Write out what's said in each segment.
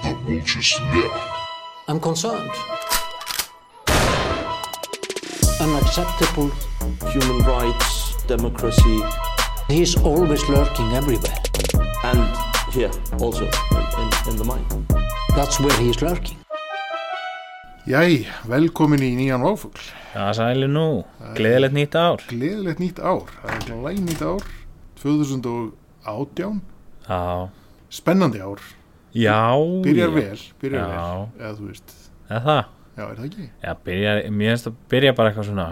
The vulture's lair. I'm concerned. Unacceptable. human rights, democracy, He's always lurking everywhere. and here also in, in, in the mind. That's where he's lurking. Jæ, velkomin í nýjan váfugl. Já, sæli nú, gleðilegt nýtt ár Gleðilegt nýtt ár, það er glæð nýtt ár, 2018, Já, spennandi ár, já byrjar já. vel, byrjar Já. vel, eða þú veist, Eða það? já, er það ekki? Já, byrjar, mér finnst að byrja bara eitthvað svona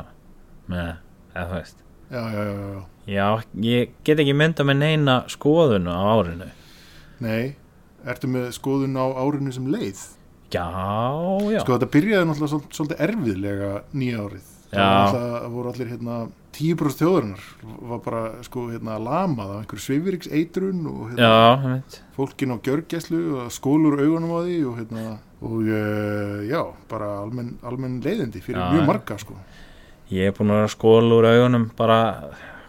með, eða þú veist Já, já, já, já, Já, ég get ekki mynda með neina skoðun á árinu nei, ertu með skoðun á árinu sem leið? Já, já Sko, þetta byrjaði náttúrulega svol- svolítið erfiðlega nýja árið. Það voru allir hérna, 10% þjóðurinnar var bara, sko, hérna, lamað af einhverju svifiriks eitrun og hérna, Já, fólkin á gjörgæslu og skólur augunum á því og hérna og uh, já, bara almenn, almenn leiðindi fyrir Já, mjög marga sko. Ég er búin að úr augunum bara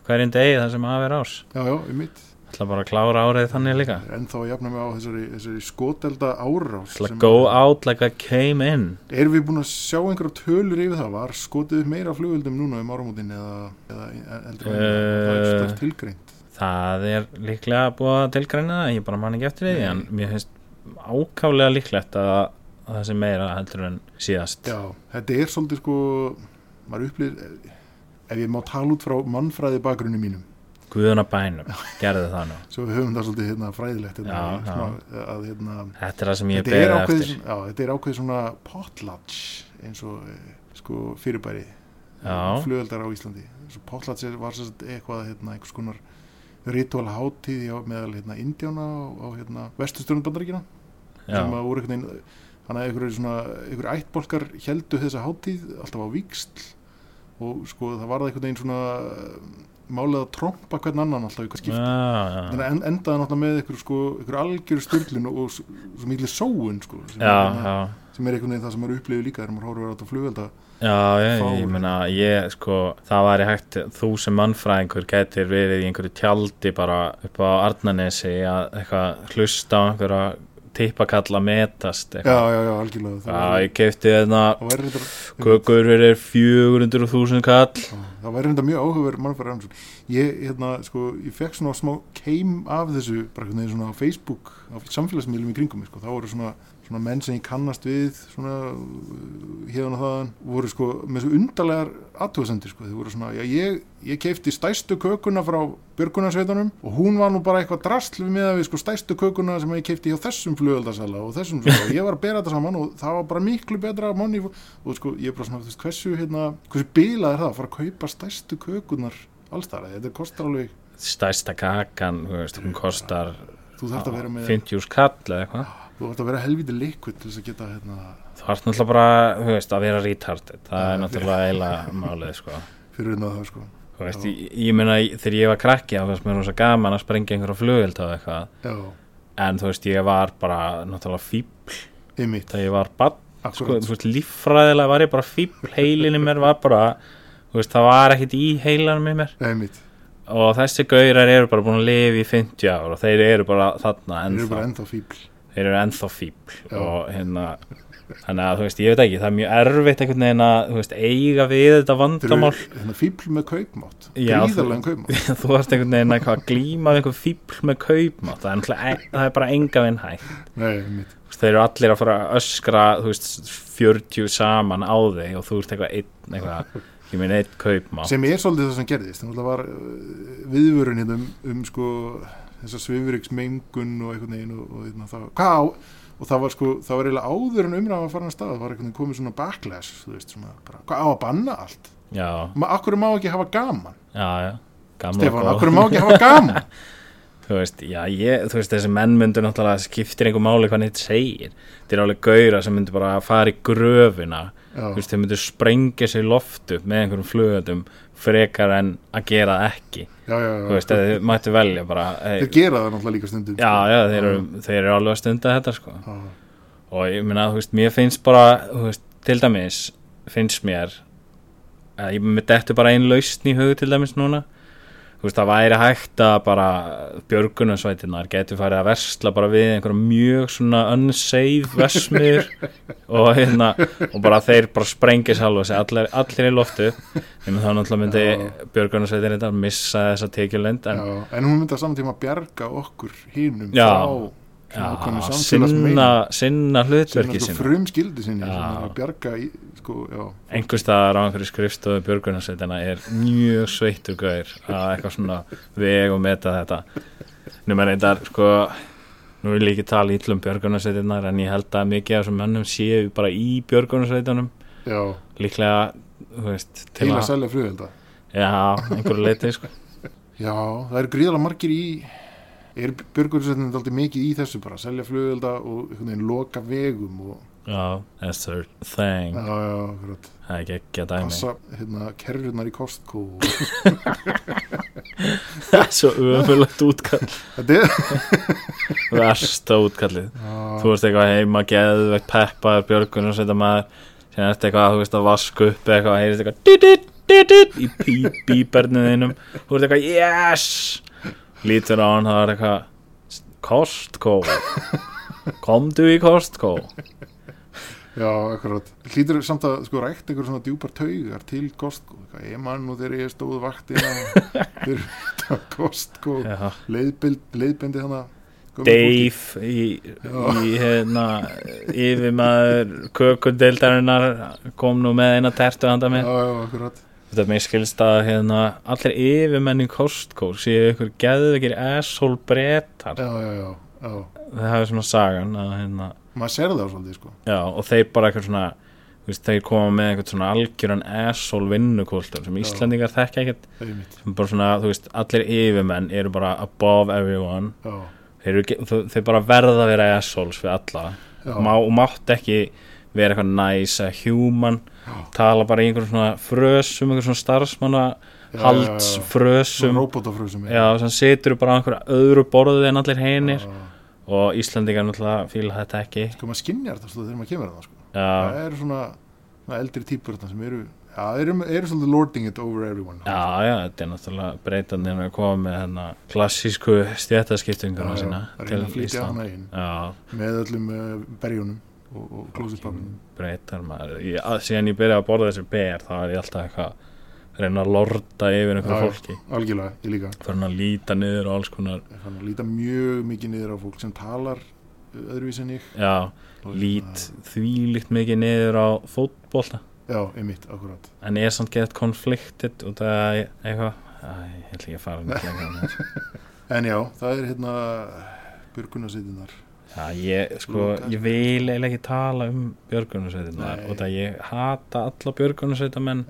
hverjum degi það sem hafa verið ás já, já, ég mitt ætla bara að klára árið þannig líka. En þá að jafna mig á þessari, þessari skotelda ætla að go out like I came in. Erum við búin að sjá einhverja tölur yfir það? Var skotið meira flugöldum núna um áramótin eða, eða eldur uh, það er Eh, tilgreint? Það er líklega búið að tilgræna það, ég bara man ekki eftir því en mér finnst ákálega líklegt að, að það sé meira heldur en síðast. Já, þetta er svolítið sko maður upplýðir ef ég má tala út frá mannfræði bakgrunni mínum Guðuna bænum, gerðu það nú. Svo við höfum það svolítið hérna, fræðilegt hérna, Já, já. svona, að, hérna, Þetta er það sem ég ákveðið, eftir. já, þetta er ákveðið svona potlatch eins og eh, sko, fyrirbæri Já. flugöldar á Íslandi. Potlatch var sérst eitthvað hérna, einhvers konar ritual hátíð hjá- meðal hérna, indjána á, á hérna, vestusturinn bandaríkina sem Já, að voru einhvern veginn þannig að einhverju svona, einhverju ættbolkar heldu þessa hátíð alltaf á víksl og sko það var það einhvern veginn svona málið að trompa hvern annan alltaf í hvað skipt þannig að en- endaði náttúrulega með einhverju sko, algjöru styrlun og, og svo miklu sóun sko, sem, já, sem er einhvern veginn það sem maður upplifir líka þegar maður horfir á þetta flugvelda já, ég, ég meina, ég, sko, það væri hægt, þú sem mannfræðingur getur verið í einhverju tjaldi bara upp á Arnanesi að eitthvað hlusta á einhverja tippakalla metast já, já, já, algjörlega. Já, ég kefti þarna kökur verið 400.000 kall. Það væri þetta mjög áhugaverð mannfæri ég, hérna, sko, ég fekk svona smá keim af þessu, bara veginn svona á Facebook, á samfélagsmiðlum í kringum sko, þá voru svona, svona menn sem ég kannast við svona hérna þaðan, voru sko með svo undarlegar aðtöðsendir, sko, þau voru svona já, ég, ég keifti stæstu kökuna frá björgunarsveitunum og hún var nú bara eitthvað drastl við með að við sko stæstu kökuna sem ég keifti hjá þessum flugöldasala og þessum svona, og ég var að bera þetta saman og það var bara miklu betra manni og sko ég er bara svona, þú veist, hversu hérna, hversu bilað er það að fara að kaupa stæstu kökunar allstæra, þetta kostar alveg stærsta kakan, þú veist, hún kostar þú þarft að vera með, 50 skall eða eitthvað þú þarft að vera helviti liquid til þess að geta hérna, þú ert náttúrulega bara, þú veist, að vera retarded það er náttúrulega eiginlega málið, sko. Fyrir hérna það sko. Þú veist, ég, ég meina, þegar ég var krakki þá fannst mér rosa gaman að sprengja einhverja flugöld og eitthvað, já, en þú veist, ég var bara náttúrulega fíbl þegar ég var bann, sko, þú veist, líffræðilega var ég bara fíbl, heilinni mér var bara þú veist, það var ekkit í heilanum í mér. Ymmit, og þessi gaurar eru bara búin að lifa í 50 ár og þeir eru bara þarna þeir eru ennþá. bara ennþá fíbl þeir eru ennþá fíbl og hérna þannig að þú veist, ég veit ekki, það er mjög erfitt einhvern veginn að, þú veist, eiga við þetta þeir vandamál. Eru hérna, fíbl með kaupmátt. Já, gríðarlegan kaupmátt. þú ert einhvern veginn að glíma við einhver fíbl með kaupmátt? Það er, náttúrulega- það er bara enga vinn hægt. Nei, veist, þeir eru allir að fara að öskra þú veist, 40 saman á þig og þú ert eitthvað einn eitthvað, ég meina einn kaupmátt. Sem er svolítið það sem gerðist. Uh, viðvörun hérna um, um sko þessa svifuriksmengun og einhvern veginn og, og, og, það, hvað og það var sko, það var eiginlega áður en umræðan var farin að stað, það var einhvern veginn komið svona backlash, þú veist, svona bara, hvað á að banna allt? akkur má ekki hafa gaman? já, já Gamla Stefán, akkur má ekki hafa gaman? þú veist, já, ég, þú veist, þessi menn myndu náttúrulega skiptir einhver máli hvað neitt segir þetta er alveg gaura sem myndu bara fara í gröfina Já, þú veist, þeir myndu sprengja sér loft upp með einhverjum flugöldum frekar en að gera ekki já, já, já. þú veist, þeir mættu velja bara hey, þeir gera það náttúrulega líka stundum já, sko. já, þeir eru, þeir eru alveg að stunda þetta sko. Og ég meina, þú veist, mér finnst bara veist, til dæmis finnst mér að ég með dettu bara einn lausn í hug til dæmis núna þú veist, það væri hægt að bara björgunarsveitinnar getur farið að versla bara við einhverja mjög svona unsafe vesmir og hérna og bara þeir bara sprengja sjálfa sig allir, allir í loftu en þá náttúrulega myndi björgunarsveitin þetta missa þessa tekjulind en en hún myndi að saman tíma bjarga okkur hinum Já. frá já, sinna, sinna hlutverki sinna sko, sinna frum skildi sinni að bjarga í, sko, já, einhver staðar á einhverju skrifstofu björgunarsveitina er mjög sveittur gauður að eitthvað svona veg og meta þetta. Nema reyndar sko nú vil ég ekki tala ítlum björgunarsveitinar en ég held að mikið af þessum mönnum séu bara í björgunarsveitunum. Líklega, veist til til að selja flugvelda já, einhverju leiti sko. Já, það eru gríðalega margir í er björgursveitinu aldrei mikið í þessu bara, selja flugvelda og loka vegum og, já, that's their thing. Já, já, akkurat. Það er ekki ekki að dæmi. Passa, hérna, kerrunar í Costco. Það er svo ömulegt útkall. Þetta er versta útkallið. Já, þú veist eitthvað heima geðvegt peppaður björgun og setja maður sem ertu eitthvað þú veist að vaska upp eitthvað og heyrist eitthvað dit, dit, dit, í pí- bíbernu þínum. Þú veist eitthvað yes! Lítur á hann það er eitthvað Costco? Komdu í Costco já, akkurat. Hlýtur samt að sko rækt einhver svona djúpar taugar til eitthvað, ég mann nú þegar ég stóð vaktina fyrir Já. leiðbild, leiðbindi hana Dave í, í hérna yfirmaður kökundeildarinnar kom nú með eina tertu handa já, með já, akkurat. Þetta er mér skilst að hérna allir yfirmenn í Costco séu ykkur geðvekir asshole brettar já, já, já, já, það er svona sagan að hérna maður sér það svolítið sko. Já, og þeir bara eitthvað svona veist, þeir koma með eitthvað svona algjöran asshole vinnukultur sem Já. Íslandingar þekka ekkert. Er sem bara svona, þú veist, allir yfirmenn eru bara above everyone. Já, þeir, eru, þeir bara verða að vera assholes við alla. Já, Má, og mátt ekki vera eitthvað nice eða human. Já. tala bara í einhverjum svona frösum einhverjum svona starfsmanna Já, haldsfrösum robotafröðsum já, sem situr bara á einhverju öðru borðið en allir hinir og Íslandingar náttúrulega fíla þetta ekki. Sko maður skinnjar þetta stóð þegar maður kemur það sko. Það eru svona, svona eldri típur þarna sem eru, já, eru, eru svolítið lording it over everyone já, já, þetta er náttúrulega breytandi að koma með hérna klassísku stjættaskiptinguna sína að að hana inn. já, með öllum uh, berjunum og, og klósitpapinum breytar maður. Ég, að, síðan ég byrjaði að borða þessi ber þá er ég alltaf eitthvað að reyna að lorda yfir einhverju fólki. algjörlega, ég líka. Hann að líta niður og alls konar fann að líta mjög mikið niður á fólk sem talar öðruvísi en ég. Já, Og lít þvílíkt mikið niður á fótbolta. Já, einmitt, akkurat. En er samt gett konfliktit og það er eitthvað ég ætla ekki að fara þessu. en já, það er hérna björgunarsveitinnar Já, ég, sko, ég vil eiginlega ekki tala um björgunarsveitina Nei. og það ég hata alla björgunarsveitamenn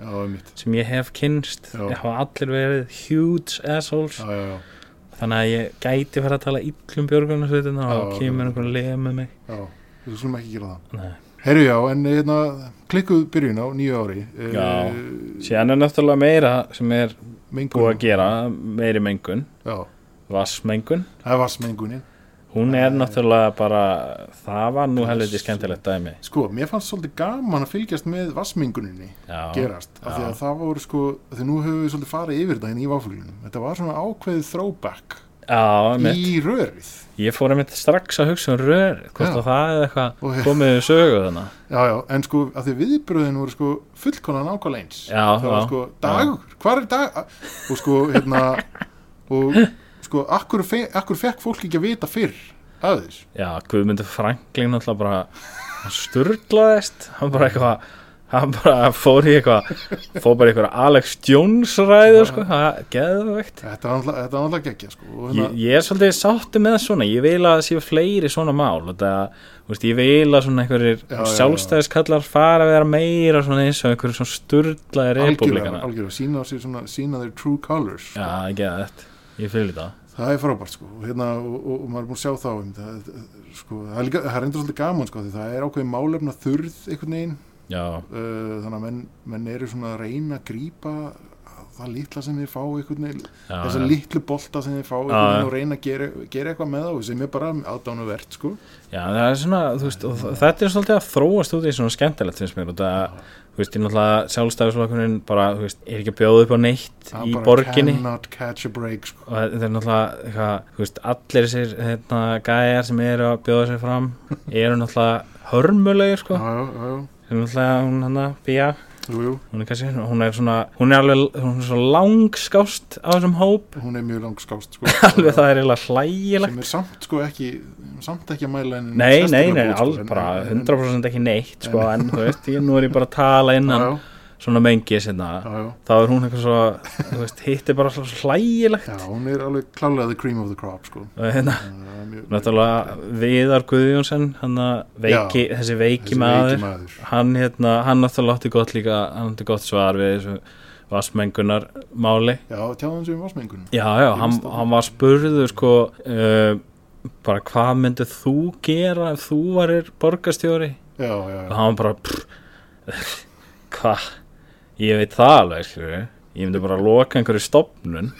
sem ég hef kynst ég hafa allir verið huge assholes. Já, já, já, þannig að ég gæti fara að tala illum björgunarsveitina og kemur einhver að lega með mig. Já við skulum ekki gera það. Herru já, en hérna klikkuð byrjun á nýju ári uh, Já. síðan er náttúrulega meira sem er mengun, búið að gera meiri mengun, vassmengun það var smengunin hún er náttúrulega bara það var nú helviti skemmtilegt dæmi. Sko, mér fannst svolítið gaman að fylgjast með vassmenguninni já, gerast, af því Já. að það voru sko því nú höfum við svolítið farið yfir þetta hérna í váfuglinum. Þetta var svona ákveðið throwback já mitt. í rörið. Ég fór einmitt strax að hugsa um rör hvort að það er eitthvað Og- komið í sögu þannig já, já, en sko, af því viðbröðin voru sko fullkonan nákvæmlega eins. Já, það var sko, dagur, hvar er dag og sko, hérna og sko, akkur, fe, akkur fekk fólk ekki að vita fyrr að þess já, Guðmundur Franklin náttúrulega bara hann sturlaðist hann bara eitthvað hann bara fór í eitthvað fór bara í eitthvað Alex Jones ræðu sko, það var náttúrulega- þetta var náttúrulega geggja sko, og ég, hérna, ég er svolítið sáttu með svona ég vil að það séu fleiri svona mál þetta, veist, ég vil að svona einhverjir Já, já, já. sjálfstæðiskallar fara að vera meira svona eins og einhverjir svona algjörlega, republikana algjörlega sína á sér svona, sína þeir true colors já, ekki að þetta, ég fylg þetta það er frábært sko. Og, hérna, og, og, og maður er búin að sjá þá um það, sko, það er, líka, það er endur svolítið gaman sko því það er ákveðin málefna þurð einhvern veginn. Uh, þannig að menn, menn eru svona að reyna að grípa það litla sem þeir fá einhvern veginn, Já, þessa já. litlu bolta sem þeir fá einhvern veginn og reyna að gera, gera eitthvað með þá sem er bara aðdánuvert sko. Já, er svona, veist, þetta er svolítið að þróast út í svona skemmtilegt finnst mér og það, þú veist, ég náttúrulega sjálfstæðisflokkurinn bara, þú veist, er ekki að bjóða upp á neitt Það í borginni. break sko. og þetta er náttúrulega, eitthvað, þú veist, allir þessir, hérna, gæjar sem eru að bjóða sér fram eru náttúrulega hörmulegir, sko, já, sem náttúrulega hún hann að býja, jú, jú, hún er kannski, hún er svona, hún er alveg, hún er svo langskást á þessum hóp, hún er mjög langskást sko, alveg það er eiginlega hlægilegt. sem er samt sko ekki samt ekki að mæla Nei, nei, nei, sko, en- bara en- 100% ekki neitt sko, en þú veist, ég, nú er ég bara að tala innan. Já, svona mengi já, já, þá er hún eitthvað svo hitt er bara svo hlægilegt. Já, hún er alveg klálega the cream of the crop sko. og hérna, náttúrulega Viðar Guðjónsson, veiki, þessi veiki maður veiki maður hann hérna, hann náttúrulega átti gott líka hann átti gott svar við þessu vassmengunar máli já, tjáðan sem vassmengun já, já, Ég hann, hann var spurður sko uh, bara hvað myndið þú gera ef þú varir borgarstjóri? Já, já, og já, hann bara pff, hvað, ég veit það alveg skilur ég myndi bara loka einhverju stopnun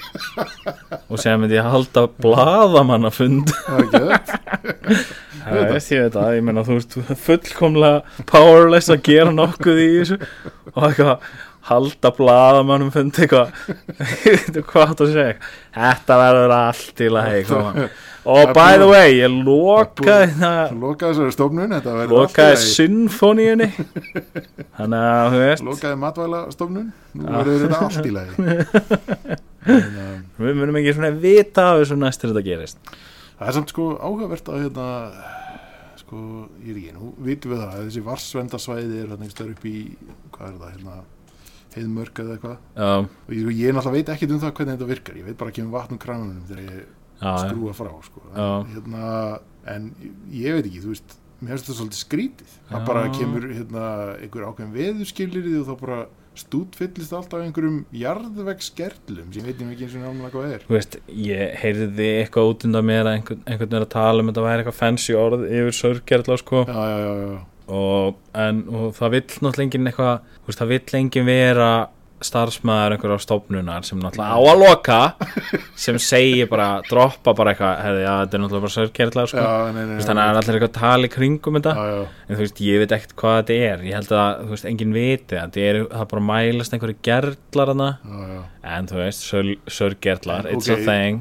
og sér myndi ég halda bladamann að fund það er ekki það það veist ég veit að, ég menna þú ert fullkomlega powerless að gera nokkuð í þessu. Og eitthvað halda bladamannum fund eitthvað. Hvað að segja. Þetta verður allt í lagi og by the way, ég lokaði það lokaði þessari stofnun lokaði symfóníunni þannig að þú veist. Lokaði matvæla stofnun nú verður þetta allt í lagi við munum ekki svona vita af þessu næstur þetta gerist. Það er samt sko áhugavert að hérna sko, ég er ekki, nú vitum við það að þessi varsvendasvæði er hérna einhverstaður upp í hvað er það, hérna heiðmörk eða eitthvað. Já, og ég, ég náttúrulega veit ekkert um það hvernig þetta virkar. Ég veit bara ekki um vatn og kranunum þegar ég já, skrúa frá sko. En, hérna, en ég veit ekki, þú veist mér finnst þetta svolítið skrítið. Það bara kemur hérna, einhver ákveðin veðurskilirði og þá bara stútfyllist allt af einhverjum jarðvegsgerlum sem ég veit ég ekki eins og náttúrulega hvað er. Þú veist ég heyrði eitthvað út undan mér að einhvern, einhvern er að tala um þetta væri eitthvað fancy orð yfir sörgerðla sko. Já, já, já, já, og, en, og það vill náttúrulega enginn eitthvað það vill enginn vera starfsmæður einhverjar stofnunar sem náttúrulega á að loka sem segir bara, droppa bara eitthvað hefði, já, þetta er náttúrulega bara sörgerðla sko. þannig að það er allir eitthvað að í kringum þetta. Já, já, en þú veist, ég veit ekkert hvað þetta er. Ég held að, þú veist, enginn viti það það er það bara mælast einhverju já. en þú veist, sör- sörgerlar, En, it's ok. a thing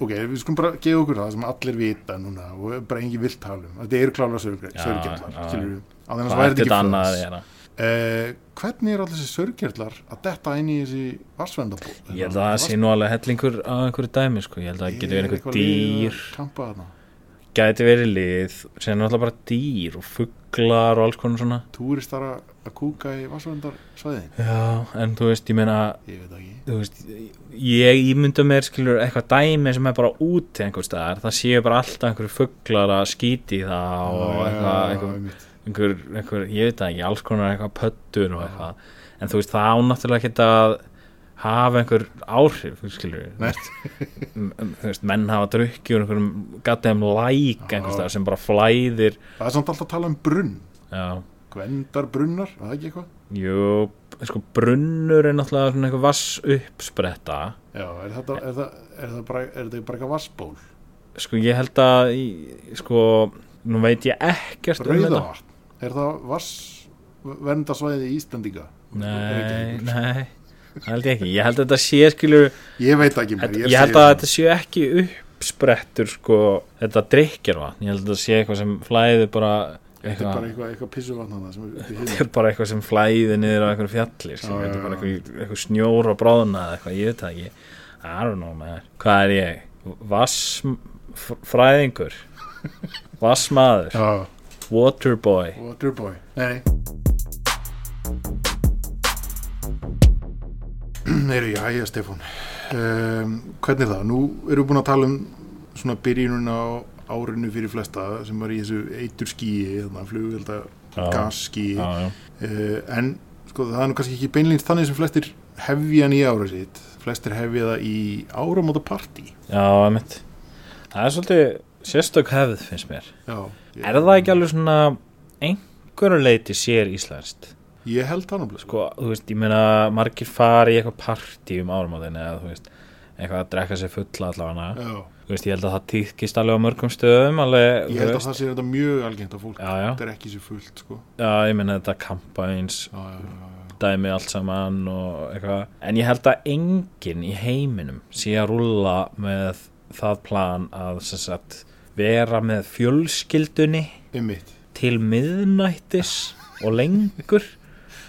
ok, við skulum bara gefa okkur það sem allir vita núna og bara engin vilt tala um. Þetta eru klála við, á þennan hvað sem er þetta ekki Eh, hvernig er allir þessi sörgerlar að detta inn í þessi varsvendabó ég held að það sé nú alveg hellingur á einhverju dæmi sko, ég held að það geti verið einhver dýr. geti verið lið, sem er náttúrulega bara dýr og fuglar og alls konar svona. Túristar að kúka í varsvendarsvæðin já, en þú veist, ég meina ég veit það ekki. þú veist, ég ímynda mér skilur eitthvað dæmi sem er bara úti einhver staðar, það séu bara alltaf einhverju fuglar að skíti í það og eitthvað, eitthvað. Einhver, einhver, ég veit ekki, alls konar eitthvað pöttur og eitthvað. En þú veist, það á náttúrulega ekki að hafa einhver áhrif skilur Nei. þú veist, menn hafa drukkið úr einhverjum gattum læk Já. einhvers staðar sem bara flæðir. Það er samt alltaf að tala um brunn. Já, Gvendar brunnar, það ekki eitthvað? Jú sko, brunnur er náttúrulega svona einhver vass uppspretta já, er þetta, er það, er það bara, er þetta bara eitthvað vassból sko, ég held að sko, nú veit ég ekkert um þetta. Rauðavatn, er það vass verndarsvæði Íslandinga nei, nei held ég ekki, ég held að þetta sé skilur ég veit ekki mér ég held að þetta sé ekki uppsprettur sko, þetta drikkjarvatn ég held að þetta sé eitthvað sem flæði bara þetta er eitthvað, bara eitthvað, eitthvað pissuvatn þarna sem upp í þetta er bara eitthvað sem flæði niður á einhverju fjalli skilur, Já, þetta er bara eitthvað, eitthvað snjór og bráðna eða eitthvað, ég veit það ekki. I don't know man, hvað er ég? Vassfræðingur vassmaður já, waterboy. Waterboy. Nei, nei. Neyri, já, já, Stefán. Um, Hvernig er það? Nú erum við búin að tala um svona byrjunum á árinu fyrir flesta sem var í þessu eitur skíi þarna, flugvelda Já. gasskíi já, já. uh, en sko það er nú kannski ekki beinlýnst þannig sem flestir hefja hann í ára sitt. Flestir hefja það í áramóta partí já, mitt það er svolítið sérstök hefð finnst mér. Já, Er það ekki alveg svona einhverju leiti sér íslenskt? ég held það náttúrulega sko, þú veist, ég meina margir fari í eitthvað partí um áramótin eða þú veist, eitthvað að drekka sér fulla allavega, þú veist, ég held að það týðkist alveg á mörgum stöðum alveg, ég held að veist, það sé þetta mjög algengt að fólk Já, já. þetta er ekki sér fullt sko. já, ég meina þetta kampaðins já, já, já, dæmi allt saman og eitthvað en ég held að enginn í heiminum sé að rúlla með það plan að sem sagt, vera með fjölskyldunni Einmitt. til miðnættis og lengur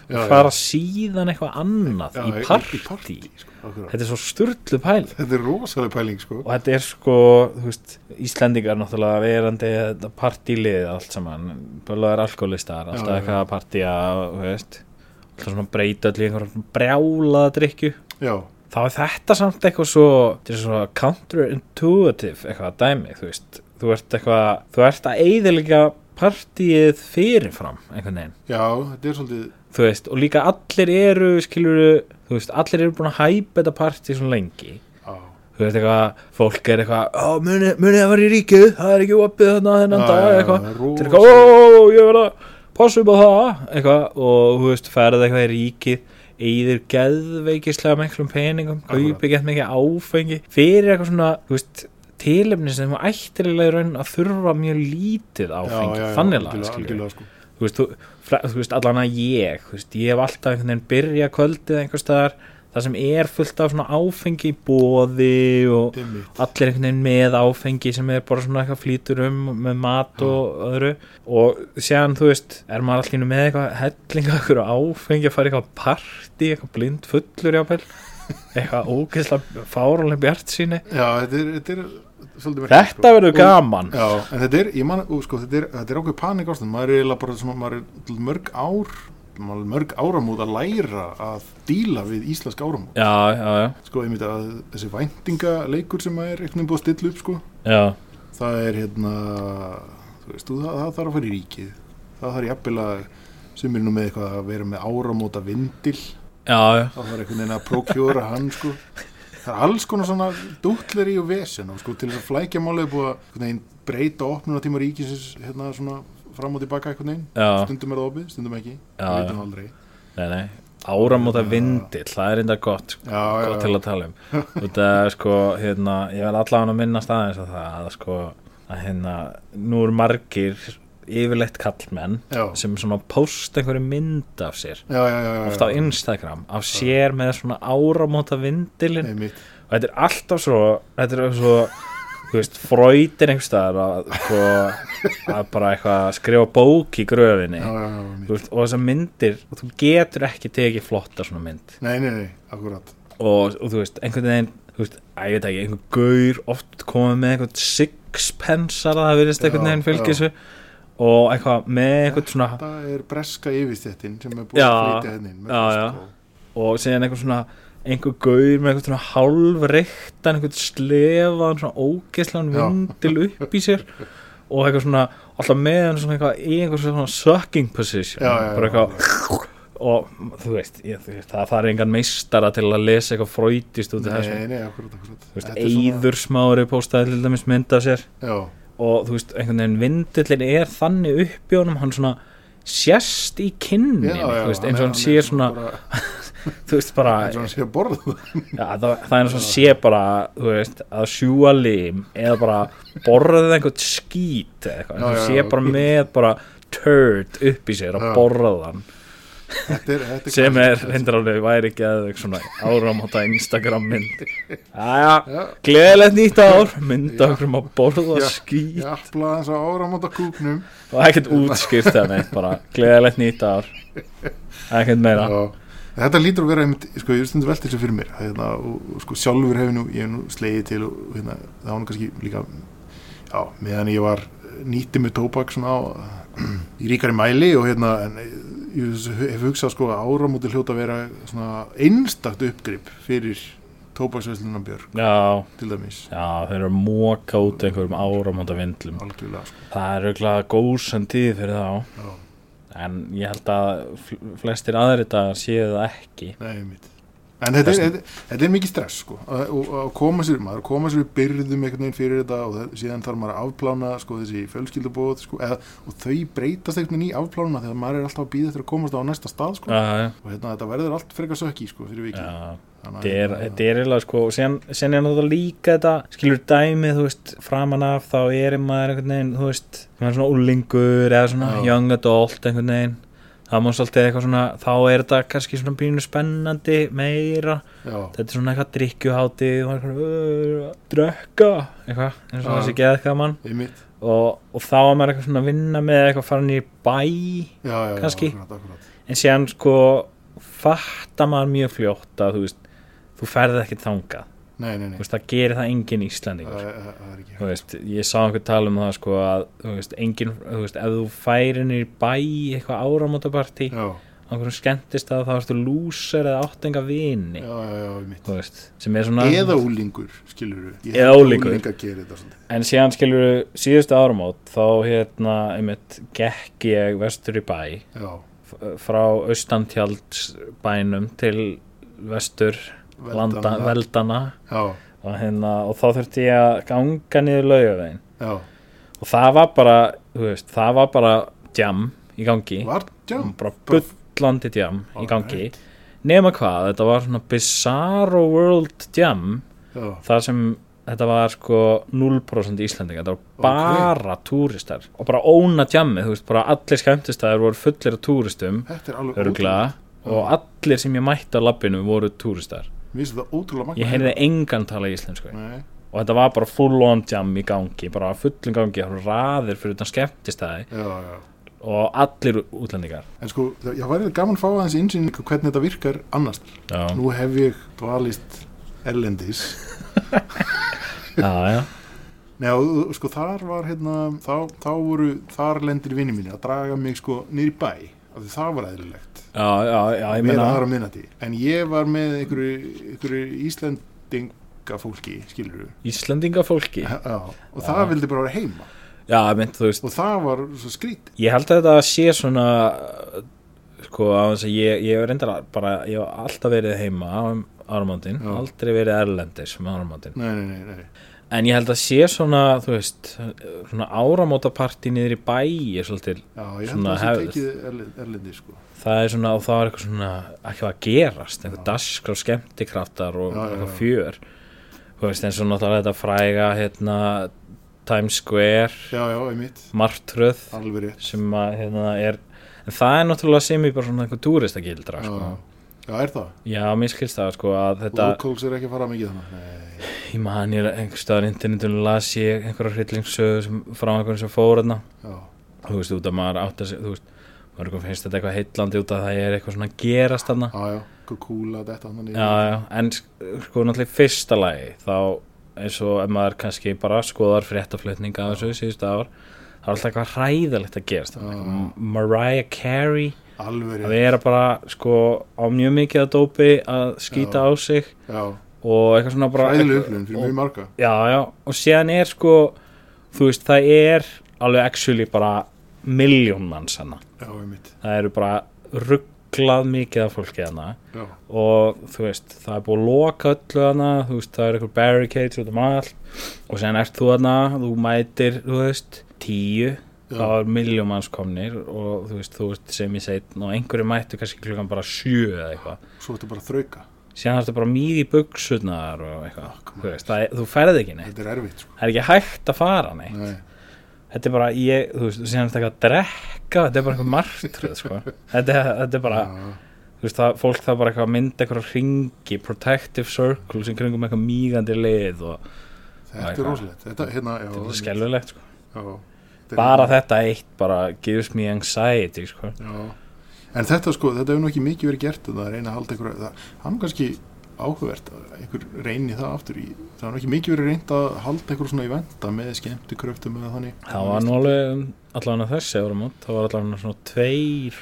Já, fara síðan eitthvað annað Já, í partí í partí, sko, þetta er svo sturlu pæl þetta er rosalega pæling sko. og þetta er sko, veist Íslendingar náttúrulega verandi partílið allt saman. Bölaður alkoholistar, alltaf Já, já, eitthvað að veist, alltaf svona breyta allir einhverjum brjálaða drikju já, þá er þetta samt eitthvað svo svo counterintuitive eitthvað dæmi, þú veist þú ert eitthvað, þú ert að eyðilega partíið fyrirfram einhvern veginn, já, þetta er svolítið þú veist, og líka allir eru skilur, þú veist, allir eru búin að hæpa þetta partí svo lengi. Já, þú veist eitthvað, fólk er eitthvað ó, muni, muni að vera í ríkið, það er ekki opið þarna þennan Já, dag, eitthvað. rosa- eitthvað, ó, ég verð að passa upp á það, eitthvað og þú veist, ferð eitthvað í ríkið eyðir geðveikislega miklum peningum Akkúrat. kaupi gett mikið áfengi fyrir eitthvað svona, þú veist tilefni sem þú ættilega raun að þurfa mjög lítið áfengi, þannig sko. þú veist, þú, veist allan að ég veist, ég hef alltaf einhvern veginn byrja kvöldið einhvers staðar, það sem er fullt af svona áfengi í bóði og Einmitt. allir einhvern veginn með áfengi sem er bara svona eitthvað flýtur um með mat og öðru. Og séðan þú veist, er maður allir með eitthvað hellinga ykkur áfengi að fara í eitthvað partí, eitthvað blind fullur jáfnvel, eitthvað ógeðslega fáruleg bjart síni já, þetta er, þetta er svolítið merkilegt, þetta verður Og- gaman. Já, en þetta er, ég man, ú, sko, þetta er, þetta er ákveð panik ástand, maður er eiginlega bara svona, maður er mörg ár, mörg áramót að læra að díla við íslensk áramót. já, já, já, Sko, ég myndi að þessi væntingaleikur sem maður er einhvern veginn búið að stilla upp, sko, já, það er hérna, þú veist, þú, það, það þarf að fara í ríkið, það þarf jafnvel að, sem er nú með eitthvað að vera með áramóta vindil, já, já. það þarf einhvern veginn að prókjóra hann, sko. Það er alls konar svona dútleri og vesen og sko til þess að flækja málið er búið að veginn breyta opnunatíma ríkisins hérna svona fram og tilbaka veginn. Já. Stundum er það opið, stundum ekki. Já, já. Nei, nei, áramóta vindill, það er enda gott, Já, já, gott til að tala um. Þetta er sko, hérna, ég verð allavega að minna staðins að það, að sko, að hérna, nú eru margir yfirleitt kallmenn Já. sem svona post einhverju mynd af sér, Já, já, ofta á Instagram, af sér með svona áramóta vindilinn Einmitt. og þetta er alltaf svo, þetta er svo, þú veist, fröytir einhvers staðar að, sko, að bara eitthvað að skrifa bók í gröfinni Já, já, já, einmitt. Þú veist, og þessar myndir og þú getur ekki tekið flotta svona mynd Nei, nei, nei, akkurat. og, og þú veist, einhvern veginn þú veist, að ég veit ekki, einhvern gaur oft komið með einhvern sixpensar það verðist Já, einhvern veginn já. fylgisu og eitthvað með einhvern svona Það er breska yfirstættin sem er búið Já, að flytja henni inn. með já, já. og- síðan einhvern svona einhver gaur með einhvern svona hálfreiktan einhvern slefaðan svona ógeðslan vindil upp í sér. Og eitthvað svona alltaf með hann svona eitthvað í einhver svona sucking position. Bara eitthvað og þú veist, ég, þú veist það þarf engan meistara til að lesa eitthvað fröytist út af þessu. Þetta er Eyður smári postaði til dæmis mynd af sér. Já, og þú veist, einhvern veginn vindillin er þannig upp í honum, hann svona sérst í kinnin eins og hann sé svona þú veist bara, Eins og hann sé að borða já, það, það er eins og hann sé bara veist, að sjúa lim eða bara borðið einhvern skít eins og hann sé bara með bara turd upp í sér að Já. borðan Þetta er, þetta er sem er reyndir alveg væri ekki að svona áramóta Instagram mynd. Já. gleðilegt nýtt ár. Mynda okkur um að borða Já. skít. Jafla þess að áramóta kúknum. Og ekkert útskýrt það neitt bara gleðilegt nýtt ár. Ekkert meira. Já. Þetta lítur að vera einmitt, sko, ég stundur velti þessu fyrir mér. Hérna, og, og sko sjálfur hef ég nú, nú slegið til og hérna, það var nú kannski líka já, meðan ég var nýtti með tóbak svona á í ríkari mæli og hérna en ég hef hugsað sko að áramóti hljóta að vera svona einstakt uppgrip fyrir tóbaksveislunan Björg já, til dæmis. Já, þeir eru að móka út einhverjum áramóta vindlum algjörlega sko. það er auðvitað góðsam tíð fyrir þá. Já, en ég held að fl- flestir aðri dagar séu það ekki. Nei, mitt En þetta er, þetta, er mikið stress sko, að, koma sér, maður að koma sér byrðum einhvern veginn fyrir þetta og það, síðan þarf maður að afplána sko, þessi fjölskyldubóð sko, eða, og þau breytast einhvern veginn í afplánuna þegar maður er alltaf að býða eftir að komast á næsta stað sko, Já, já, og hérna, þetta verður allt frekar sökki sko, fyrir viki já. Þannig að, Þetta er, hérna, er eiginlega sko og síðan, síðan er náttúrulega líka þetta skilur dæmið, þú veist, framan af þá er maður einhvern veginn, þú veist svona úlingur eða svona Já. young adult einhvern veginn það má svolítið eitthvað svona, þá er þetta kannski svona bínu spennandi meira. Já, þetta er svona eitthvað drikkjuhátti og eitthvað, uh, drekka. Eitthvað, eins og þessi geð gaman einmitt. Og, og þá er maður eitthvað svona að vinna með eitthvað farin í bæ já, Kannski. akkurat, akkurat. en síðan sko fattar maður mjög fljótt að þú veist, þú ferði ekkert þangað Nei, nei, nei, veist, það gerir það engin það Íslandingur það ég sá einhver tala um það sko að, þú veist, engin þú veist, ef þú færi niður í bæ í eitthvað áramótapartí, á einhverjum skemmtist að þá ertu lúser eða áttenga vini. Já, já, já, veist, sem er svona Eða úlingur, skilur við Eða svolítið. En síðan skilur síðustu áramót þá hérna, einmitt, gekk ég vestur í bæ frá austantjaldsbænum til vestur Veldana. veldana og, hérna, og þá þurfti ég að ganga niður laugavegin og það var bara veist, það var bara jam í gangi. Jam? Bara bullandi jam í gangi. Nema hvað, þetta var svona bizarro world jam. Já, þar sem þetta var sko 0% Íslandinga, þetta var bara túristar. Og bara óna jammi, þú veist, bara allir skemmtistæðir voru fullir af túristum. Og allir sem ég mætti á lappinu voru túristar Ég heyrði engan tala íslensku. Nei, og þetta var bara full on jam í gangi bara fullum gangi, raðir fyrir utan skemmtistæði og allir útlendingar. En sko, ég væri gaman að fá aðeins insýn hvernig þetta virkar annars. Já, Nú hef ég dvalist erlendis. Já, já, Nei, og sko þar var hérna þá, þá voru þar lendir vinni mínu að draga mig sko í bæ af því það var já, já, já ég með meina aðra minnati en ég var með einhverju, einhverju Íslendinga fólki skilur við Íslendingafólki og það vildi bara vera heima. Já, mynd, þú og það var svo skrít ég held að þetta sé svona sko, á þess að ég, ég hef reyndar bara, ég hef alltaf verið heima á áramótin, Já. aldrei verið erlendis um áramótin, nei, nei, nei, nei. En ég held að sé svona, þú veist svona áramótapartí niður í bæ er svolítið, ég Svona hefð. erlendi sko það er svona og það er eitthvað svona, ekki að gerast einhver daskar skemmtikraftar og Já, eitthvað já. fjör þú veist, eins og náttúrulega þetta fræga hérna, Times Square Já, já, einmitt, martröð sem að hérna er en það er náttúrulega sem í bara svona eitthvað túristakildra Já, sko. Já, er það? já, mér skilst það sko að þetta, Locals er ekki að fara mikið þannig Nei, ég man ég einhver staðar á internetunum las ég einhverja hryllingssögu sem frá einhverjum sem fór þarna. Já, þú veist, út að maður átt að þú veist, mörgum finnst þetta eitthvað heitlandi út að það er eitthvað svona að gerast þarna. Já, já, hvað kúla þetta já, já, en sko náttúrulega í fyrsta lagi þá eins og ef maður kannski bara skoðar fréttaflutninga af þessu síðustu ár það er alltaf eitthvað hræðalegt að gerast. Eitthvað Mariah Carey Alveg að vera bara sko á mjög mikið að dópi að skýta Já. á sig já, og eitthvað svona bara fræðileg eitthvað- upplifun fyrir mjög marga. Já, já, og síðan er sko þú veist, það er alveg actually bara miljón manns hana Já, það eru bara rugglað mikið af fólki hana já, og þú veist, það er búið að loka öllu hana, þú veist, það er eitthvað barricades út um allt. Og síðan ert þú hana þú mætir, þú veist tíu, Já. þá er miljón manns komnir og þú veist, þú veist sem ég seit og einhverju mættu kannski klukkan bara sjö eða eitthvað, svo þetta bara að þrauka. Síðan ertu bara mýði í buksutnar og eitthvað, come þú veist, það þú ferð ekki neitt, Þetta er erfitt, sko. Það er ekki hægt að fara neitt. Nei, þetta er bara, ég, þú veist, síðan er þetta eitthvað að drekka, þetta er bara eitthvað martröð sko. þetta, þetta er bara já, þú veist, það, fólk það bara eitthvað að mynda eitthvað ringi, protective circle sem kringum eitthvað mígandi lið og þetta Já, er rosalegt. Þetta, hérna, þetta er einmitt. skelfilegt sko. Bara þetta eitt bara gives me anxiety sko. En þetta sko, þetta hefur nú ekki mikið verið gert það er reyna að halda einhver það, hann er kannski áhugavert að einhver reyni það aftur í, það nú ekki mikið verið reynd að halda einhver svona eventa með skemmti kröftum eða þannig. Það var nú alveg allavega þessi það var allavega svona tveir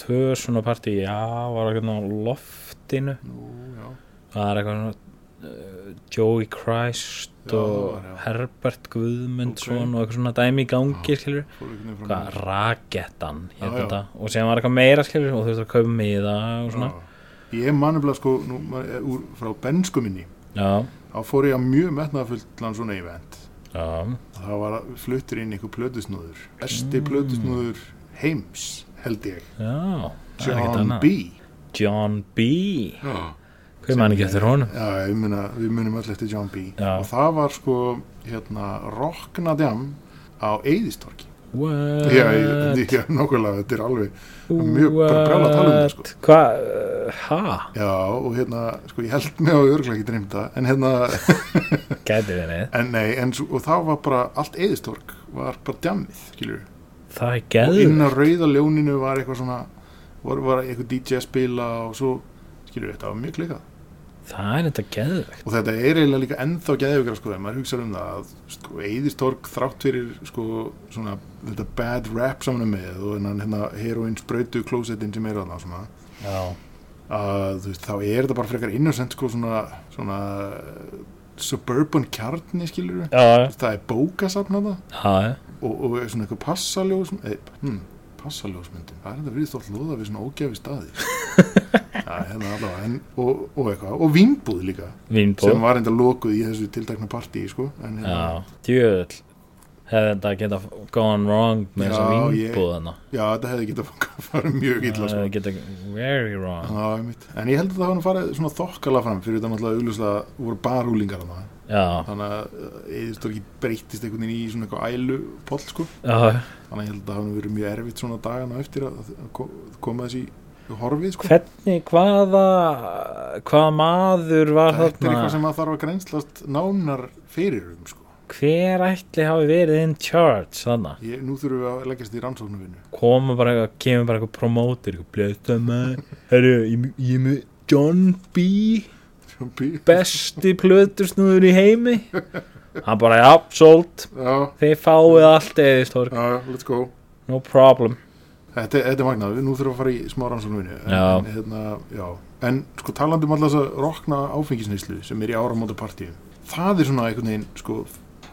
tvö svona partí, já, var eitthvað á loftinu. Nú, það er eitthvað svona Joey Christ Já, og var. Herbert Guðmundsson Ok. og eitthvað svona dæmi í gangi hérna þetta. Og síðan var eitthvað meira skilur og þú veist að kaupa miða og svona. Já. ég manumlega sko nú, úr, frá bensku minni. Já, þá fór ég að mjög metnaðafullan svona event. Já, það var fluttur inn einhver plötusnúður. Besti plötusnúður heims held ég. John. B. John B. Já, hver man ekki eftir honum? Já, muna, við munum öll eftir John B. Já. og það var sko hérna rocknadjam á Eðistorki what? Já, ég, ég, nákvæmlega, þetta er alveg mjög bara brjála að tala um þetta sko. Hvað, ha, Já, og hérna, sko, ég held mig á örglega ekki dreymda, en hérna, gæti verið en nei, en svo, og það var bara, allt eðistork var bara djammið, skilur það er og gæði inn á rauða ljóninu var eitthvað svona, var, var eitthvað DJ að spila og svo, skilur þetta var mjög klikað. Það er þetta gæðvegt Og þetta er eiginlega líka ennþá geðvíkra, sko, ef maður hugsa um það, að, sko, eðistork þrátt fyrir, sko, svona, þetta bad rap saman með og hennan, hérna, heroin sprautu klósettin sem er þarna, svona, já, að veist, þá er þetta bara frekar innocent sko svona, svona suburban kjarni skilur við já, það er bókasafn að það og, og svona eitthvað passaljós eh, hm, passaljósmyndin. Það er þetta við stótt loða við svona ógæfi staði. Ja, hérna allavega en, og, og eitthvað, og vínbúð líka vínbúð. sem var enda lokuð í þessu tiltakna partí sko, en hérna, já, djöðl hefði þetta geta gone wrong með ég- vínbúðana já, þetta hefði getað farið mjög illa sko. það geta very wrong. Já, en ég held að það var nú farið svona þokkala fram fyrir þetta náttúrulega augljóslega voru bara úlingar þarna já, þannig að eðistorki breytist einhvern veginn í svona eitthvað ælu poll sko. Já, þannig að ég held að það hafi verið mjög erfitt svona dagana eftir að, að ko- koma þessi horfið sko. Hvernig, hvaða hvaða maður var þetta er þarna? eitthvað sem að þarf að greinslast nánar fyrir um sko. Hver ætli hafi verið in charge þannig nú þurfum við að leggjast í rannsóknarvinnu. Koma bara, eitthvað- kemur bara eitthvað promoter eitthvað blöta maður herru, ég er með John B besti plötursnúður í heimi. Hann bara, já, sold. Já, þið fáið allt já, let's go. No problem. Þetta, þetta er magnað, nú þurfum við að fara í smá rannsóknarvinnu en, hérna, en sko talandi um alltaf þess að rokna áfengisneislu sem er í áramóta partíum. Það er svona einhvern veginn sko,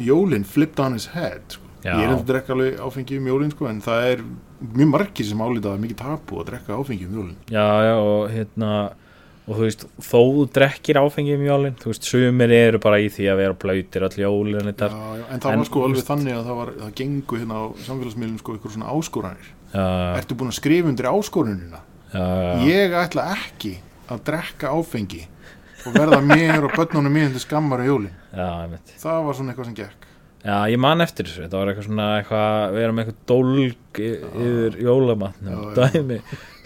jólin flipped on his head sko. Ég er að drekka alveg áfengi um jólin sko, en það er mjög margir sem álítið að mikið tapu að drekka áfengi um jólin. Já, já, og hérna og þú veist, þó þú drekkir áfengi um jólin þú veist, sumir eru bara í því að vera blöytir öll jólin já, þetta. Já, en það En, var sko alveg þannig að það, var, það gengu hérna á samfélagsmiðlum sko ykkur svona áskoranir. Já, ertu búin að skrifa undir áskorunina já, ég ætla ekki að drekka áfengi og verða mér og börnunum mér til skammar á jólin. Já, einmitt. það var svona eitthvað sem gekk. Já, ég man eftir þessu. Þetta var eitthvað svona, eitthvað, vera með eitthvað dólg yfir jólamatnum dæmi,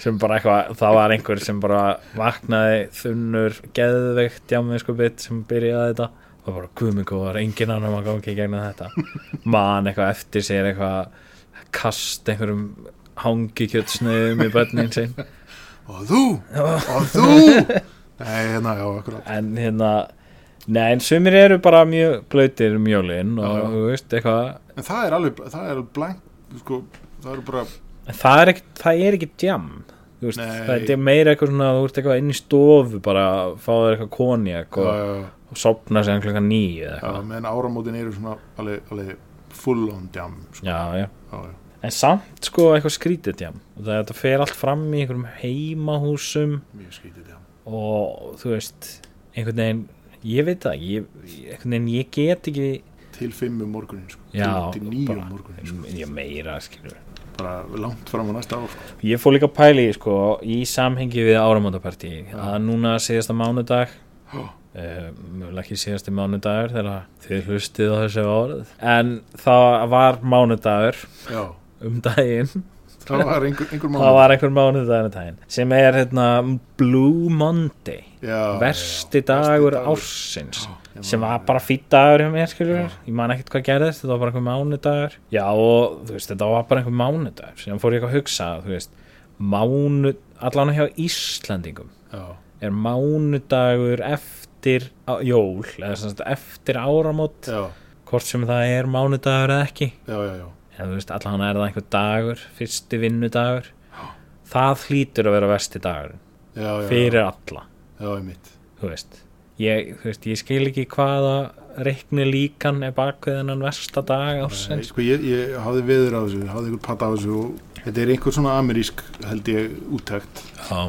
sem bara eitthvað það var einhver sem bara vaknaði þunnur, geðveikt jámið sko bit sem byrjaði þetta. Og bara guðmingóðar, engin annar maður gangi í gegnum þetta. Man eitthvað eftir sér eitthvað kast einhverjum hangikjötsnöðum í börnin sinn og þú, og þú? Nei, hérna, já, akkurat. En hérna Nei, en sumir eru bara mjög blöytir um jólin og þú veist, eitthvað. En það er alveg, það er blank sko, það eru bara það er ekki, það er ekki jam veist, það er meira eitthvað svona þú ert eitthvað inn í stofu bara fá þér eitthvað konjak og, já, og sopna sér klokkan nýju já, menn áramótin eru svona alveg, alveg full on jam sko. já, já, já, já. en samt sko eitthvað skrítið jam það fer allt fram í einhverjum heimahúsum og þú veist einhvern veginn, ég veit það ég, einhvern veginn, ég get ekki til fimm um morgunin sko. já, til, til nýju bara- um morgunin sko. ég meira, skilur bara langt fram á næsta ár sko. Ég fór líka pæli sko, í samhengi við áramótapartí. Að núna síðasta mánudag. Já. uh, mjög ekki síðasti mánudagur þegar þið hlustið á þessu orð en það var mánudagur já, um daginn. Það var einhver, einhver það mánuð var einhver mánudagur um daginn sem er hérna Blue Monday. Já, versti dagur. ársins. Já, sem var bara fýtt dagur hjá mér skilur Já. ég man ekkert hvað gerðist, þetta var bara einhver mánudagur. Já og þú veist, þetta var bara einhver mánudagur. Sem fór ég eitthvað að hugsa þú veist, mánu, allan hjá Íslandingum já, er mánudagur eftir á- jól, eða sagt eftir áramót, já, hvort sem það er mánudagur eða ekki. Já, já, já. en þú veist, allan er það einhver dagur fyrsti vinnudagur. Það hlýtur að vera versti dagur já, já, fyrir alla. Já, einmitt. Þú veist ég, veist, ég skil ekki hvaða reikni líkan er bakvið þennan versta dag Nei, ársins sko, ég, ég hafði veður á þessu, hafði einhver patta á þessu og þetta er einhver svona amerísk held ég úttækt já,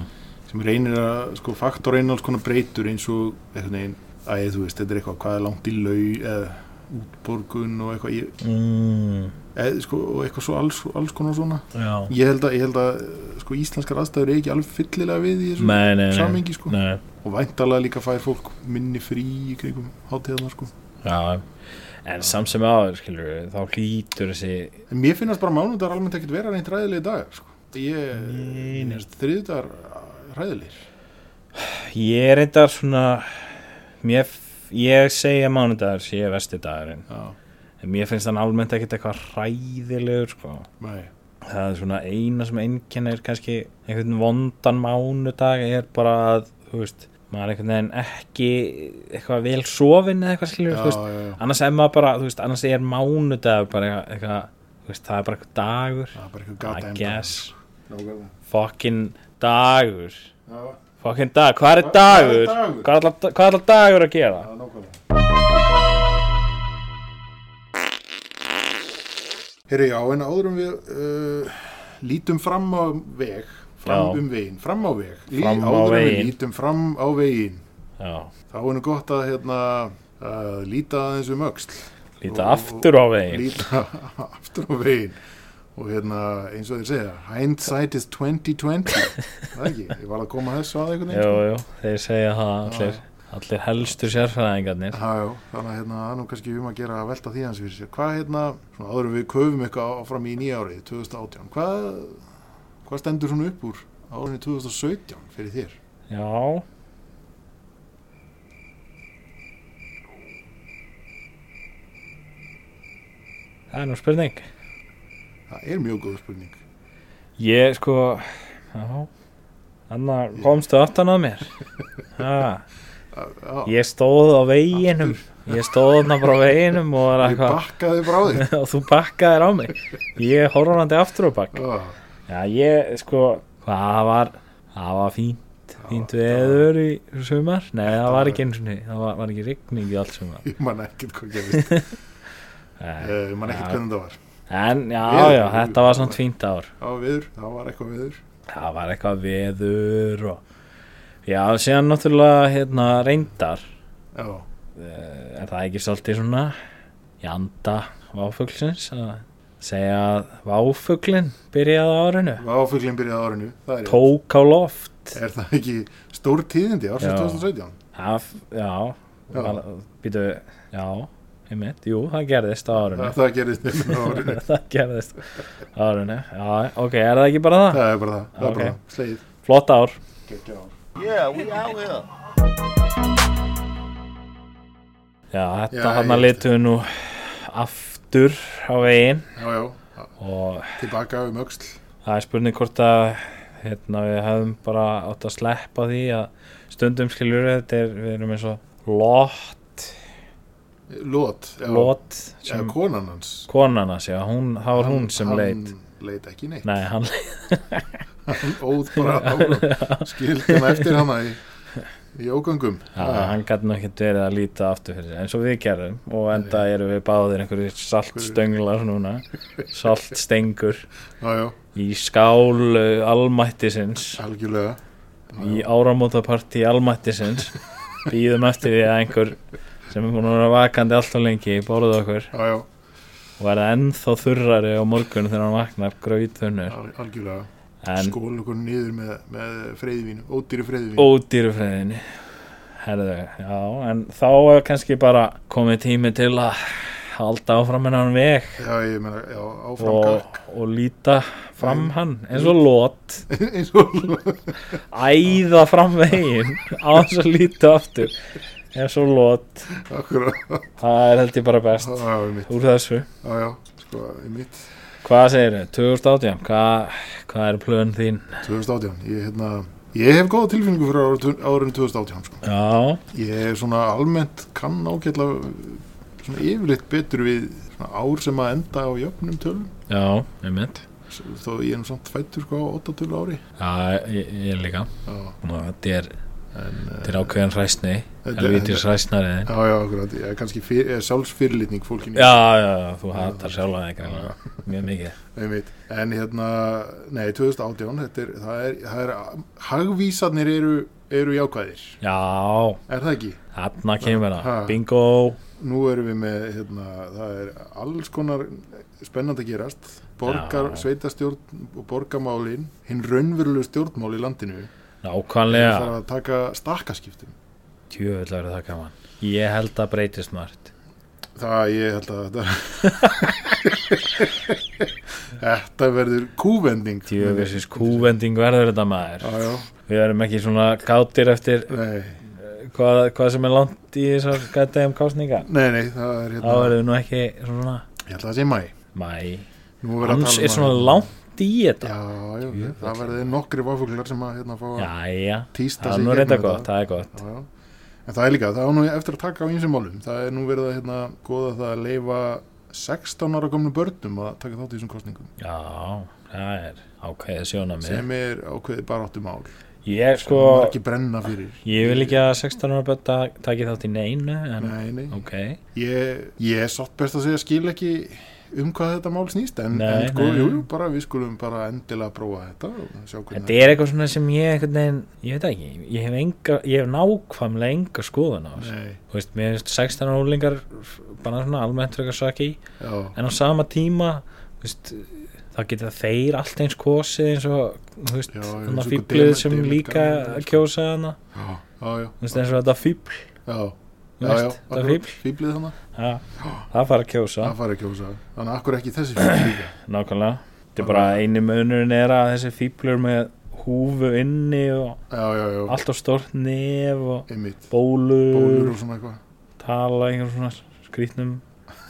sem reynir að sko faktor einn alls konar breytur eins og neginn að þú veist, þetta er eitthvað hvað er langt í lau eða útborgun og eitthvað ég, mm, eð, sko, og eitthvað svo alls, alls konar svona. Já. Ég held að, ég held að sko íslenskar aðstæður er ekki alveg fyllilega við í þessu nei, nei, nei, samengi sko. Nei. og væntalega líka fær fólk minni frí í kringum hátíðarnar sko. Já, en samt sem áður skilur þá hlýtur þessi en mér finnast bara mánudar almennt ekkert vera reynd ræðilegi dagar sko. Ég, nei. þriðdagar ræðilegir ég er eitthvað svona mér, ég segja mánudagur sé vestidagurinn já, en mér finnst hann almennt ekkert eitthvað hræðilegur sko. nei það er svona eina sem einkennir kannski einhvern vondan mánudag er bara að þú veist, maður er einhvern veginn ekki eitthvað vel sofin eða eitthvað skilur já, þú veist, já, já. annars er maður bara, þú veist, annars er mánudag bara eitthvað, veist, það er bara eitthvað dagur er bara I guess, fucking dagur Já, fucking dag, hvað er dagur? hvað er dagur? Hvað er alltaf- hvað er alltaf dagur að gera? Herri, já, en áðurum við uh, lítum fram á veg fram Já. um veginn, fram á veg. Lí- Fram á áður en við veginn. lítum fram á veginn Já, þá er nú gott að hérna, uh, líta aðeins um öxl. Líta Og- aftur á veginn. líta aftur á veginn. Og hérna eins og þeir segja hindsight is 2020 það ekki, ég var að koma að þessu að einhvern Jú, veginn jú, þeir segja það allir, allir helstu sérfræðingarnir Já, þannig að hérna, það nú kannski um að gera að velta því hans fyrir sér. Hvað hérna, svona áður við köfum eitthvað áfram í nýja árið, 2018, hvað, hvað stendur svona upp úr árið 2017 fyrir þér? Já Það er nú spurning Það er mjög góð spurning. Ég sko Já Þannig komstu aftan að mér Já, Ég stóð á veginum. Ég stóð þarna bara á veginum og var ég eitthvað og þú bakkaðir á mig. Ég horfandi aftur og bakk Já, ég sko hvað var, það var fínt fínt veður í sumar. Nei, það var ekki eins og niður það var, var ekki rigning í allt sumar. Ég man ekkert hvað gerist. Ég man Já. hvernig það var. En já, Veður, já, þetta var svona fínt ár. Það var viður, það var eitthvað viður. Það var eitthvað veður og Já, síðan náttúrulega hérna reyndar eh, er það ekki svolítið svona í anda váfuglsins að segja að váfuglin byrjaði á árinu váfuglinn byrjaði á árinu, það er tók á loft Er það ekki stór tíðindi ársins Já. 2017? Það, já, Já. býtu, já, einmitt, jú, það gerðist árinu Það, á árinu. það gerðist árinu, já, ok, er það ekki bara það? Það er bara það, það er Ok. bara það, slegið. Flott ár Gekkja ár. Yeah, we out here. Já, þetta hann að litum við nú aftur á veginn Já, já, og tilbaka um öxl. það er spurning hvort að hérna, við hefum bara átt að sleppa því að stundum skiljur þetta er, við erum eins og Lot, Lot, já. Lot Já, sem konan hans. konan hans, já, hún, það var hún Hann- sem hann leit leit ekki neitt. Nei, hann Hann óð bara hann eftir hana í, í ógöngum. Já, hann gæti nú ekkert verið að líta aftur fyrir eins og við gerðum. Og enda erum við báðir einhverju saltstönglar núna saltstengur í skál almættisins. Algjörlega. í áramótapartí almættisins. Býðum eftir því að einhver sem er búin að vera vakandi alltaf lengi borðið okkur Já, já, og verða ennþá þurrari á morgun þegar hann vaknar grauðunnur al algjörlega. Skóla okkur niður með, með freyðvínu, ódýri freyðvínu. herðu, já, en þá er kannski bara komið tími til að halda áfram hennan veg. Já, ég meina, já, áfram og, og líta fram hann eins og lót Eins og, æða fram veginn á þess að líta aftur. Eins og lót það er held ég bara best. Úr þessu. Já, já, sko, mitt. Hvað segir þau, 2018 hvað, hvað er plön þín? 2018, ég, hérna, ég hef góða tilfinningu fyrir árið árið 2018, sko. já, Ég er svona almennt kann ágætla svona yfirleitt betur við svona ár sem að enda á jöfnum tölum. Já, einmitt. Þó ég er samt fættur sko á 8 tölu ári. Já, ég, ég líka. Já, og þetta er, en, uh, til ákveðan hræsni Þetta- helvítis hræsnari já, já, akkurat, ég er kannski fyr, er sjálfsfyrirlitning fólkinu. Já, já, já, þú hatar sjálfa þig greinilega. mjög mikið. En hérna, nei, 2018 þetta er, það er, það er hagvísarnir eru, eru jákvæðir. Já, er það ekki? þarna kemur það. Bingo. Nú erum við með, hérna, það er alls konar spennandi að gerast. Borgar, sveitastjórn og borgamálin hinn raunverulegu stjórnmál í landinu það nákvæmlega þarf að taka stakkaskiptum verður það gaman. Ég held að breytist margt það ég held að þetta þetta verður kúvending. Tjöfusins kúvending verður þetta maður. Já, já, Við erum ekki svona gátir eftir nei, hvað, hvað sem er langt í þessar gætaðum kásninga nei, nei það er hérna, verður nú ekki svona ég held að það sé mæ Mæ er Hans tala um er svona langt í þetta. Já, já, það verður nokkri váfuglar sem að hérna fá að Jæja, tísta það er sig gott, það er gott. Já, já. En það er líka, það er nú eftir að taka á einsum málum. Það er nú verið að hérna, goða það að leifa 16 ára komlu börnum að taka þátt í þessum kostningum Já, það er ákveðið sjónamið sem er ákveði bara áttu mál Ég sko, sko, ekki brenna fyrir. ég vil ekki að 16 ára börn ta- taki þátt í neinu en Nei, nei, ok. Ég, ég er satt best að segja skil ekki um hvað þetta mál snýst en, Nei, en sko, nei. jú, jú, bara við skulum bara endilega prófa þetta Þetta er eitthvað svona sem ég einhvern veginn, ég veit það ekki, ég hef, enga, ég hef nákvæmlega enga skoðun á þessu. Mér finnst 16 ára úlingar bara svona almennt frekar saki, en á sama tíma, veist, þá geta þeir allt eins kosið eins og, þannig að fýblið sem líka að kjósa já, þú veist, eins og þetta fýbl, já, já, já, fíblið þannig já, það fara að kjósa, það fara að þannig að akkur ekki þessi líka? Nákvæmlega. Þetta er bara eini munurinn er að þessi fýblur með húfu inni og já, allt á stort nef og einmitt. bólur, bólur og svona eitthvað. Tala einhver svona skrýtnum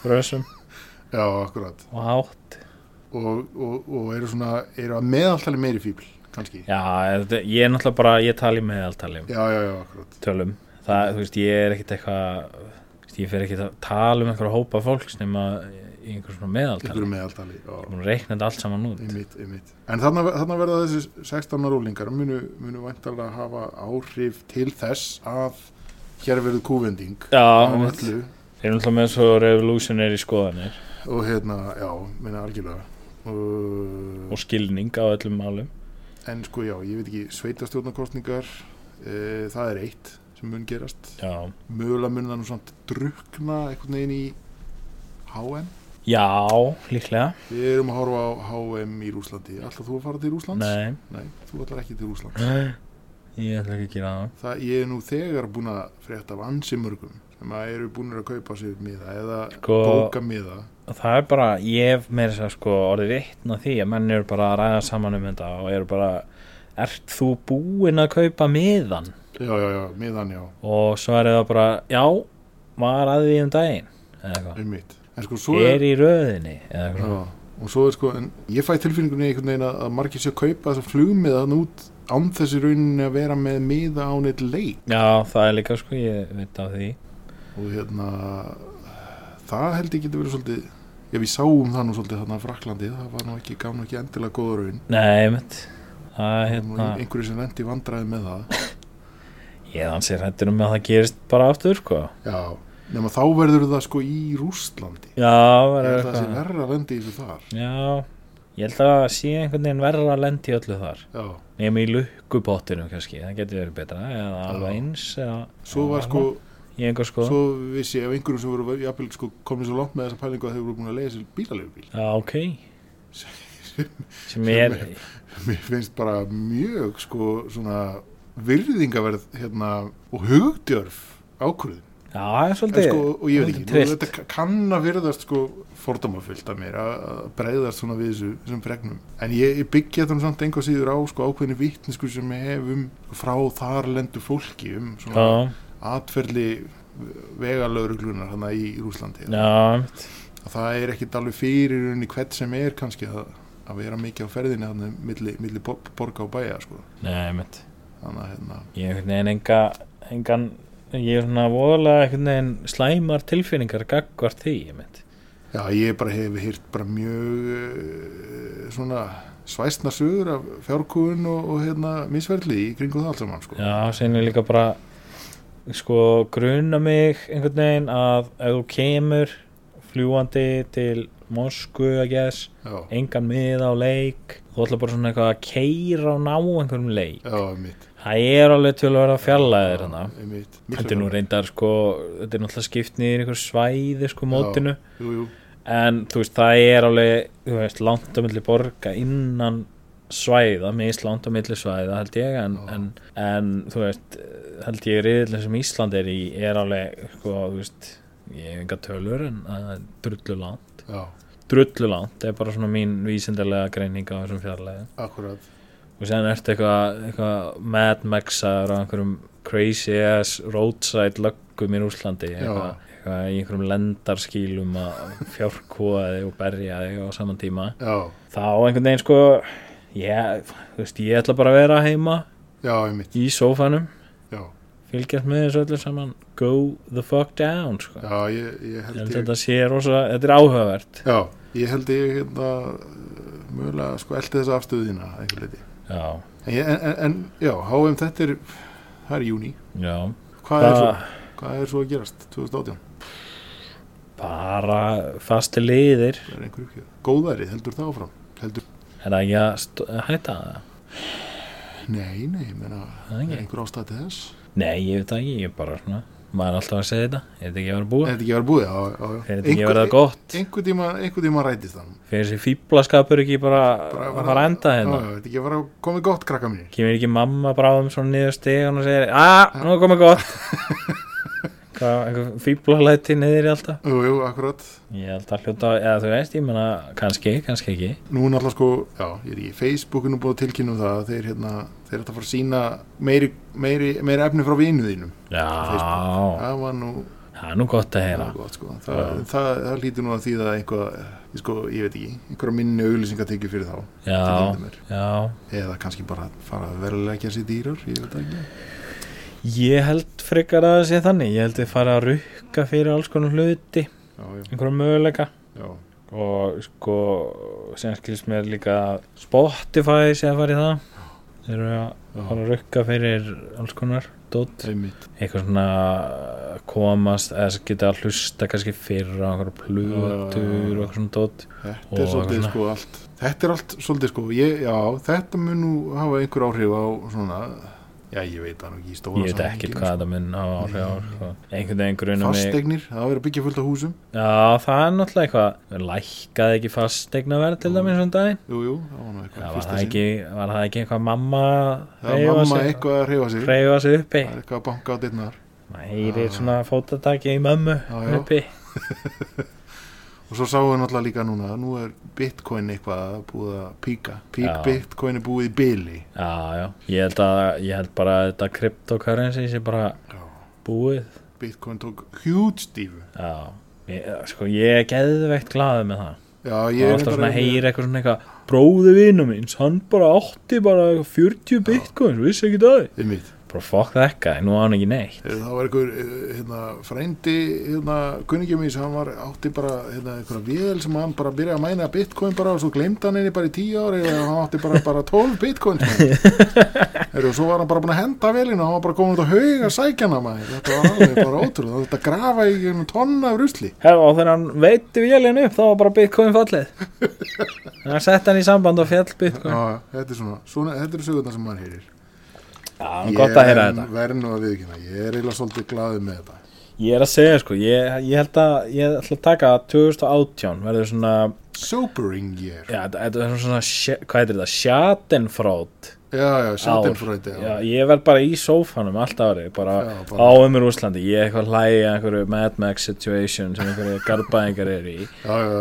frösum. Já, akkurat. Og hátt. Og, og, og eru svona, eru að meðaltali meiri fíbl kannski, já, ég er náttúrulega bara ég tali með alltali já, já, já, akkurat. Tölum, það, þú veist, ég er ekkit eitthvað ég fer ekkit að tala um einhverja hópa fólks nema í einhver svona meðaltali. Meðaltali, já, og reikna þetta allt saman út. Einmitt, einmitt. En þarna, þarna verða þessi 16 rólingar munu, munu væntalega hafa áhrif til þess að hér verður kúvending já, þeir eru náttúrulega með svo revolutionary skoðanir. Og hérna, já, minna algjörlega. Og, og skilning á öllum málum. En sko já, ég veit ekki sveitastjórnarkostningar e, það er eitt sem mun gerast. Já, mögulega mun það nú samt drukna einhvern veginn í HM já líklega. Við erum að horfa á HM í Rúslandi ætlar þú að fara til Rúslands? nei, Nei, þú ætlar ekki til Rúslands ég ætla ekki að gera það. Það, ég er nú þegar búin að frétta af ansi mörgum sem að eru búin að kaupa sér miða eða Sko- bóka miða. það er bara, ég hef meira þess að sko orðið vittn á því að menn eru bara að ræða saman um þetta og eru bara ert þú búinn að kaupa miðan já, já, já, miðan, já, og svo er það bara, já var að því um daginn einmitt. En sko svo er í röðinni Já, og svo er sko, ég fæ tilfinningunni einhvern veginn að, að margir sé að kaupa þessa flugmiða þannig út án þessi rauninni að vera með miða á neitt leik. Já það er líka sko, ég veit á því. Og hérna það held ég getur verið svolítið ef við sáum það nú svolítið þarna Fraklandi það var nú ekki, gaf nú ekki endilega góða raun. Nei, mitt það er það var nú hérna, einhverju sem vendi vandræði með það ég ansið hættur um að það gerist bara aftur sko. Já, nema þá verður það sko í Rússlandi. Já, verður held að það sé verra lendi í þessu þar. Já, ég held að það sé einhvern veginn verður að lendi í öllu þar. Já, Nefnum í lukkupottinum kannski, það getur verið betra eða alveg eins eða, svo var sko í einhver sko. svo vissi ég ef einhverjum sem voru jafnvel sko komið svo langt með þessa pælingu að þeir voru búin að leiða sér bílalegu Já, ok. Sem er mér finnst bara mjög sko svona virðingaverð hérna og hugdjörf er svolítið sko, og ég veit ekki, þetta kann að virðast sko fordómafyllt af mér að að bregðast svona við þessu, þessum fregnum. En ég, ég byggja þetta samt einhvað síður á sko ákveðinu vittnesku sem ég hef um frá þarlendu fólki um svona Já, atferli vegalögruglunar hann í Rúslandi já, einmitt. að það er ekkit alveg fyrir unni hvert sem er kannski að, að vera mikið á ferðinni þannig milli, milli bo- borga og bæja sko. Nei, mitt þannig að hérna Ég er einhvern veginn enga, engan ég er svona voðalega einhvern veginn slæmar tilfinningar gagvart því, ég mitt Já, ég bara hef hýrt bara mjög uh, svona svæsna sögur af fjárkúin og, og hérna misverðli í kringum það allt saman sko. Já, sen er líka bara sko gruna mig einhvern veginn að ef þú kemur fljúandi til Moskvu að já, engan mið á leik þú ætla bara svona eitthvað að keira og ná einhverjum leik. Já, einmitt það er alveg til að vera einmitt. Þetta er nú reyndar sko þetta er náttúrulega skipt niður einhver svæði sko mótinu. Jú, jú, en þú veist það er alveg langt á milli borga innan svæða, mist langt á milli svæða held ég en, Já. en, en þú veist held ég riðlinn sem Ísland er í er alveg sko þú veist ég hef enga tölur en það er drullu langt. Já, drullu langt, það er bara svona mín vísindarlega greining á þessum fjarlæði akkurat og sen ertu eitthvað eitthvað Mad Maxar á einhverjum crazy ass roadside löggum í Rúslandi eitthvað, eitthvað í einhverjum lendarskýlum að fjárkóa þig og berja þig á saman tíma. Já, þá einhvern veginn sko ég, þú veist, ég ætla bara að vera heima já, í sófanum. Fylgjast með þessu öllu saman. Go the fuck down sko. já, ég, ég held held ég þetta sé rosa, þetta er áhugavert. Já, ég held ég hérna mögulega sko eldi þessa afstöðu þína að einhver leiti já, en, en, en, já, HM þetta er það er júni, hvað hvað er svo að gerast 2018, bara fasti liðir. Góðærið, heldur það áfram? Heldur, er það ekki að hætta það? nei, nei, ekki. einhver ástæð til þess? Nei, ég veit ekki, ég er bara svona maður er alltaf að segja þetta, er þetta ekki að vera er búið þetta ekki að vera búið, já, já, já. er þetta ekki að vera gott? einhver tíma, einhver tíma rætist það fyrir þessi fýblaskapur ekki bara, Bara að fara að enda já, hérna? Já, þetta ekki að vera komið gott krakka mínir kemur ekki mamma bráðum svona niður stegan og segir að, nú er komið gott hvað, einhver fýblalæti niður í alltaf? Jú, jú, akkurat. Ég held að hljóta, eða þú veist, ég menna kannski, kannski ekki. Nú náttúrulega sko, já, ég er í Facebookinu búið að tilkynna um það að þeir hérna, þeir ætla að fara að sína meiri, meiri, meiri efni frá vinu þínum. Já, það var nú, það er nú gott að það heyra gott sko. Það, það, það, lítur nú að þýða eitthvað ég sko, ég veit ekki, einhverja minni auglýsingatekju fyrir þá já, já. Eða kannski bara fara að verulegja sér dýrar ég veit það ekki ég held frekar að það sé þannig. Ég held að fara að rukka fyrir alls konar hluti já, já, einhverja möguleika. Já, og sko sem skilst mér líka Spotify sé að fara í það. Þeir eru að fara að rukka fyrir alls konar dót. Eitthvað svona komast eða geta að hlusta kannski fyrir á einhverja plötur og eitthvað svona dót. Þetta er svolítið svona- sko allt. Þetta er allt svolítið sko ég, Já, þetta mun nú hafa einhver áhrif á svona Já, ég veit það ekki í stóra ég veit samhenginu, ekkert hvað þetta mun hafa áhrif á sko. einhvern veginn sko. grunum mig Fasteignir, það á að byggja fullt af húsum. Já það er náttúrulega eitthvað lækkaði ekki fastegna verð til dæmis um daginn? Jú, jú, það var nú eitthvað var, það ekki, var það ekki eitthvað mamma Það var hreyfa mamma sig- eitthvað að reyfa sig. Það hreyfa sig uppi. Er eitthvað að banka á dittnar maður heyrir svona fótataki í já. uppi Og svo sáum við náttúrulega líka núna Nú er bitcoin eitthvað búið að píka. Pík Já. bitcoin er búið í byli já, já, ég held, að, ég held bara að þetta cryptocurrency sé bara Já. búið. Bitcoin tók huge stífu. Já, ég, sko ég er geðveikt glaðið með það. Já, ég er alltaf svona að heyra eitthvað svona eitthvað. Bróði vinnu míns, hann bara átti bara 40 bitcoin, vissi ekki það. Einmitt. Bara fokk þekka, nú á hann ekki neitt. Það var einhver eh, hérna, frændi hérna, kunningjum í hann var átti bara hérna, einhverja vél sem hann bara byrjaði að mæna bitcoin bara og svo glemdi hann henni bara í tíu ári og hann átti bara, bara 12 bitcoin og svo var hann bara búin að henda vélina og hann var bara komin út á haug að sækja hana maður. þetta var alveg bara ótrúð þetta grafa í tonna af rusli. Og þegar hann veiti vélinn upp þá var bara bitcoin fallið. Hann sett hann í samband og fjall bitcoin. Já, þetta er svona, svona þetta eru sögurnar sem maður heyrir Já, gott að heyra þetta. verð nú að viðkynna, ég er eiginlega svolítið glaðið með þetta. Ég er að segja sko, ég, ég held að ég ætla að taka 2018 verður svona, sobering year. Já, þetta er svona hvað heitir þetta, schadenfrót já, já, já, ég verð bara í sófanum allt árið, bara, bara- á um í Úslandi ég er eitthvað hlægi að einhverju Mad Max situation sem einhverju garbaðingar er í.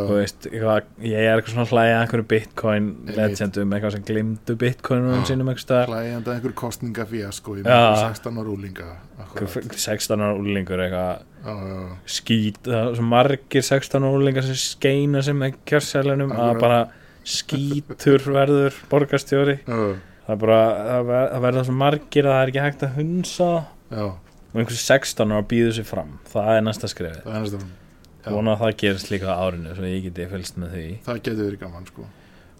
Veist, eitthvað, ég er eitthvað svona hlægi að einhverju bitcoin legendum, eitthvað sem glimdu bitcoinum sínum eitthvað staðar. hlægjandi einhver kostningafíasko í Já. mjög 16 ára úlinga Einhver 16 ára úlingur eitthvað er svo margir 16 ára úlingar sem skeina sem með kjörsælunum að Akkurat. bara skítur verður borgarstjóri. Já, það er bara, það ver- það verða svo margir að það er ekki hægt að hunsa. Já, og einhversu 16 ára býður sér fram. Það er næsta skrefið, það er næsta vona að það gerist líka árinu svo ég geti fylgst með því. Það getur verið gaman sko.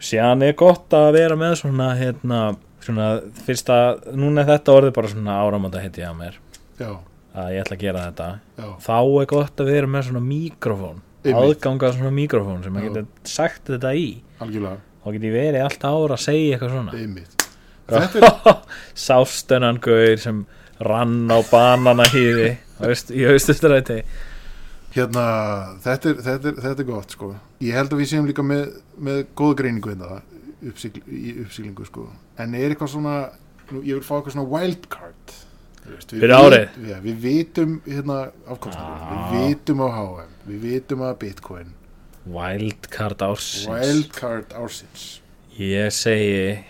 Síðan er gott að vera með svona hérna, svona fyrst að núna er þetta orðið bara svona áramönda heiti á mér. Já, að ég ætla að gera þetta. Já, þá er gott að vera með svona mikrofón. Einmitt. aðganga svona mikrofón sem að Já. geta sagt þetta í. Algjörlega. Þá get ég verið allt ára að segja eitthvað svona. Einmitt gauður sem rann á banana hýði í haustustræti hérna þetta er, þetta, er, þetta er gott sko. Ég held að við séum líka með, með góða greiningu hérna uppsigl, í uppsiglingu sko. En er eitthvað svona, nú, ég vil fá eitthvað svona wildcard við árið? já, við vitum hérna afkostnum, Ah. við vitum á HM við vitum að Bitcoin. Wildcard ársins. Wildcard ársins. Ég segi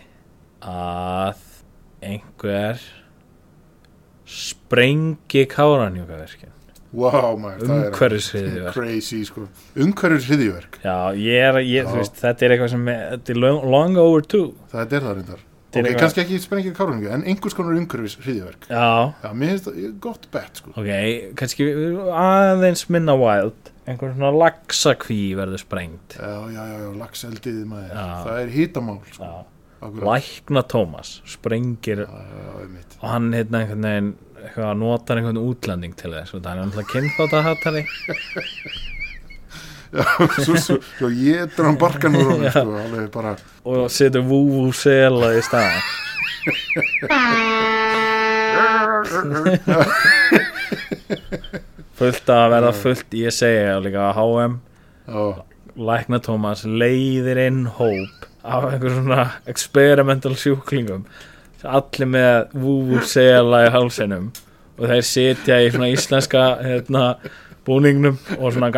að einhver sprengi káranjúkaverkin wow er umhverfisriðiverk crazy sko. Umhverfis er, veist, þetta er eitthvað sem er, long, overdue. Það er það reyndar. Ok, kannski ekki sprengir kárunningu en einhvers konar umhverfis hriðjuverk já, já, mér finnst það gott bett sko. Ok, kannski aðeins minna wild. Einhver svona laxakví verður sprengt. Já, já, já, lagseldið maður. Já. það er hitamál sko. Já. Lækna Tómas sprengir og hann hérna einhvern veginn eitthvað, notar einhvern útlending til þess það er náttúrulega kynþátt að hattari svo, svo, svo ég drar hann barkan úr honum sko, bara. Og setur vúvú sela í stað fullt að verða fullt ég segja líka að HM Lækna Tómas leiðir inn hóp af einhver svona experimental sjúklingum. Allir með vúvú sela í hálsinum og þeir sitja í svona íslenska hérna, búningnum og svona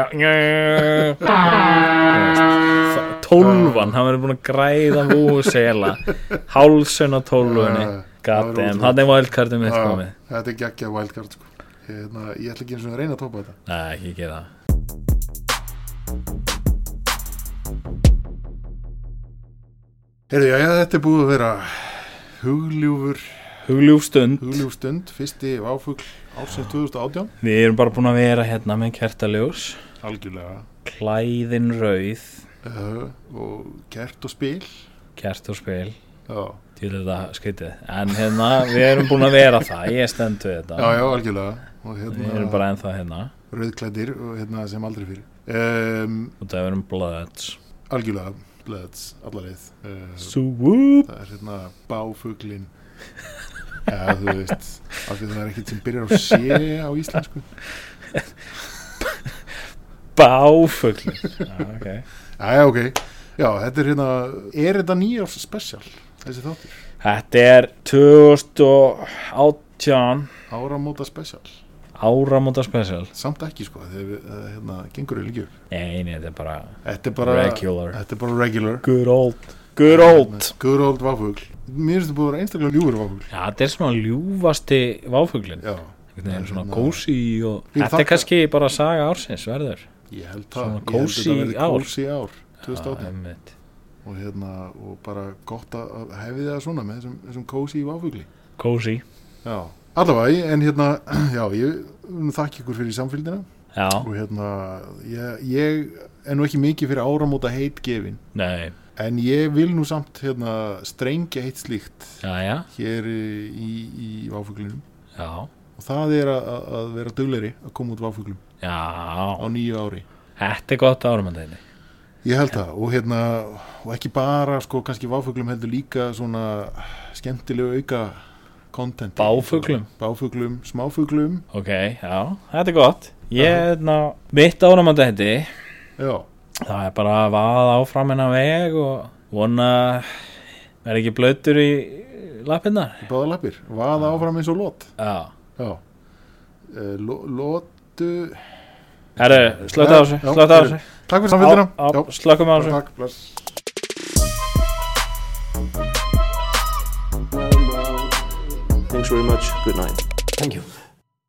tólfan, hann verður búin að græða vúvú sela hálsun á það er goddamn, hann er wildcardið mitt já, komið. þetta er geggja wildcard sko. hérna, ég ætla ekki eins og reyna að topa þetta. Nei, ekki gera það Heyrðu, já, já, þetta er búið að vera hugljúfur hugljúf stund, hugljúf stund, fyrsti áfugl ársins 2018 við erum bara búin að vera hérna með kertaljós. Algjörlega. Klæðin rauð. Uh, og kert og spil. Kert og spil. Já, til þetta skytið en hérna, við erum búin að vera það. Ég stend við þetta. Já, já, algjörlega. Og við erum hérna bara ennþá hérna. Rauðklæddir og hérna sem aldrei fyrir um, og það erum bloods algjörlega, blöðs, allarleið uh, Swoop það er hérna báfuglin já, þú veist af því það er ekkert sem byrjar á sé á íslensku. Báfugl Já, ok. Já, ok, já, þetta er hérna er þetta nýjárs special þessi þáttur, Þetta er 2018 áramóta special áramóta special samt ekki sko, þegar uh, hérna, gengur við líka upp Nei, nei, þetta er bara þetta er bara Regular. þetta er bara regular. Good old Good old. Good old váfugl. Mér finnst þetta búið að vera einstaklega ljúfur váfugl. Já, þetta er svona ljúfasti váfuglin já, Þetta er svona Hérna- kósi og Þetta er kannski bara saga ársins verður. Ég held það. Ég held þetta verði ár. kósí ár 2018 Já, einmitt. og hérna og bara gott að hefði það svona með þessum, þessum kósi váfugli. Kósi já, allavega, en hérna já, ég vil þakka ykkur fyrir samfélgina Já, og hérna ég, ég er nú ekki mikið fyrir áramóta heit gefin. Nei, en ég vil nú samt hérna strengja heitt slíkt já, hér í, í, Já, og það er að, að- vera dugleiri að koma út váfuglum á nýju ári. Þetta er gott áramöndaðinni ég held það. Og hérna og ekki bara sko kannski váfuglum heldur líka svona skemmtilegu auka content. Báfuglum? báfuglum, smáfuglum. Ok, já, þetta er gott. Ég, ná, mitt áramöndaðindi já, Það er bara að vaða áfram hennar veg og vona verð ekki blöytur í lappinnar báða lappir. Vaða áfram eins og lot. Já, já. Lo, lotu. Herru, slögt á þessu Slögt á þessu. Takk fyrir samfélgina Slökkum á þessu. Takk, bless Thanks very much. Good night. Thank you.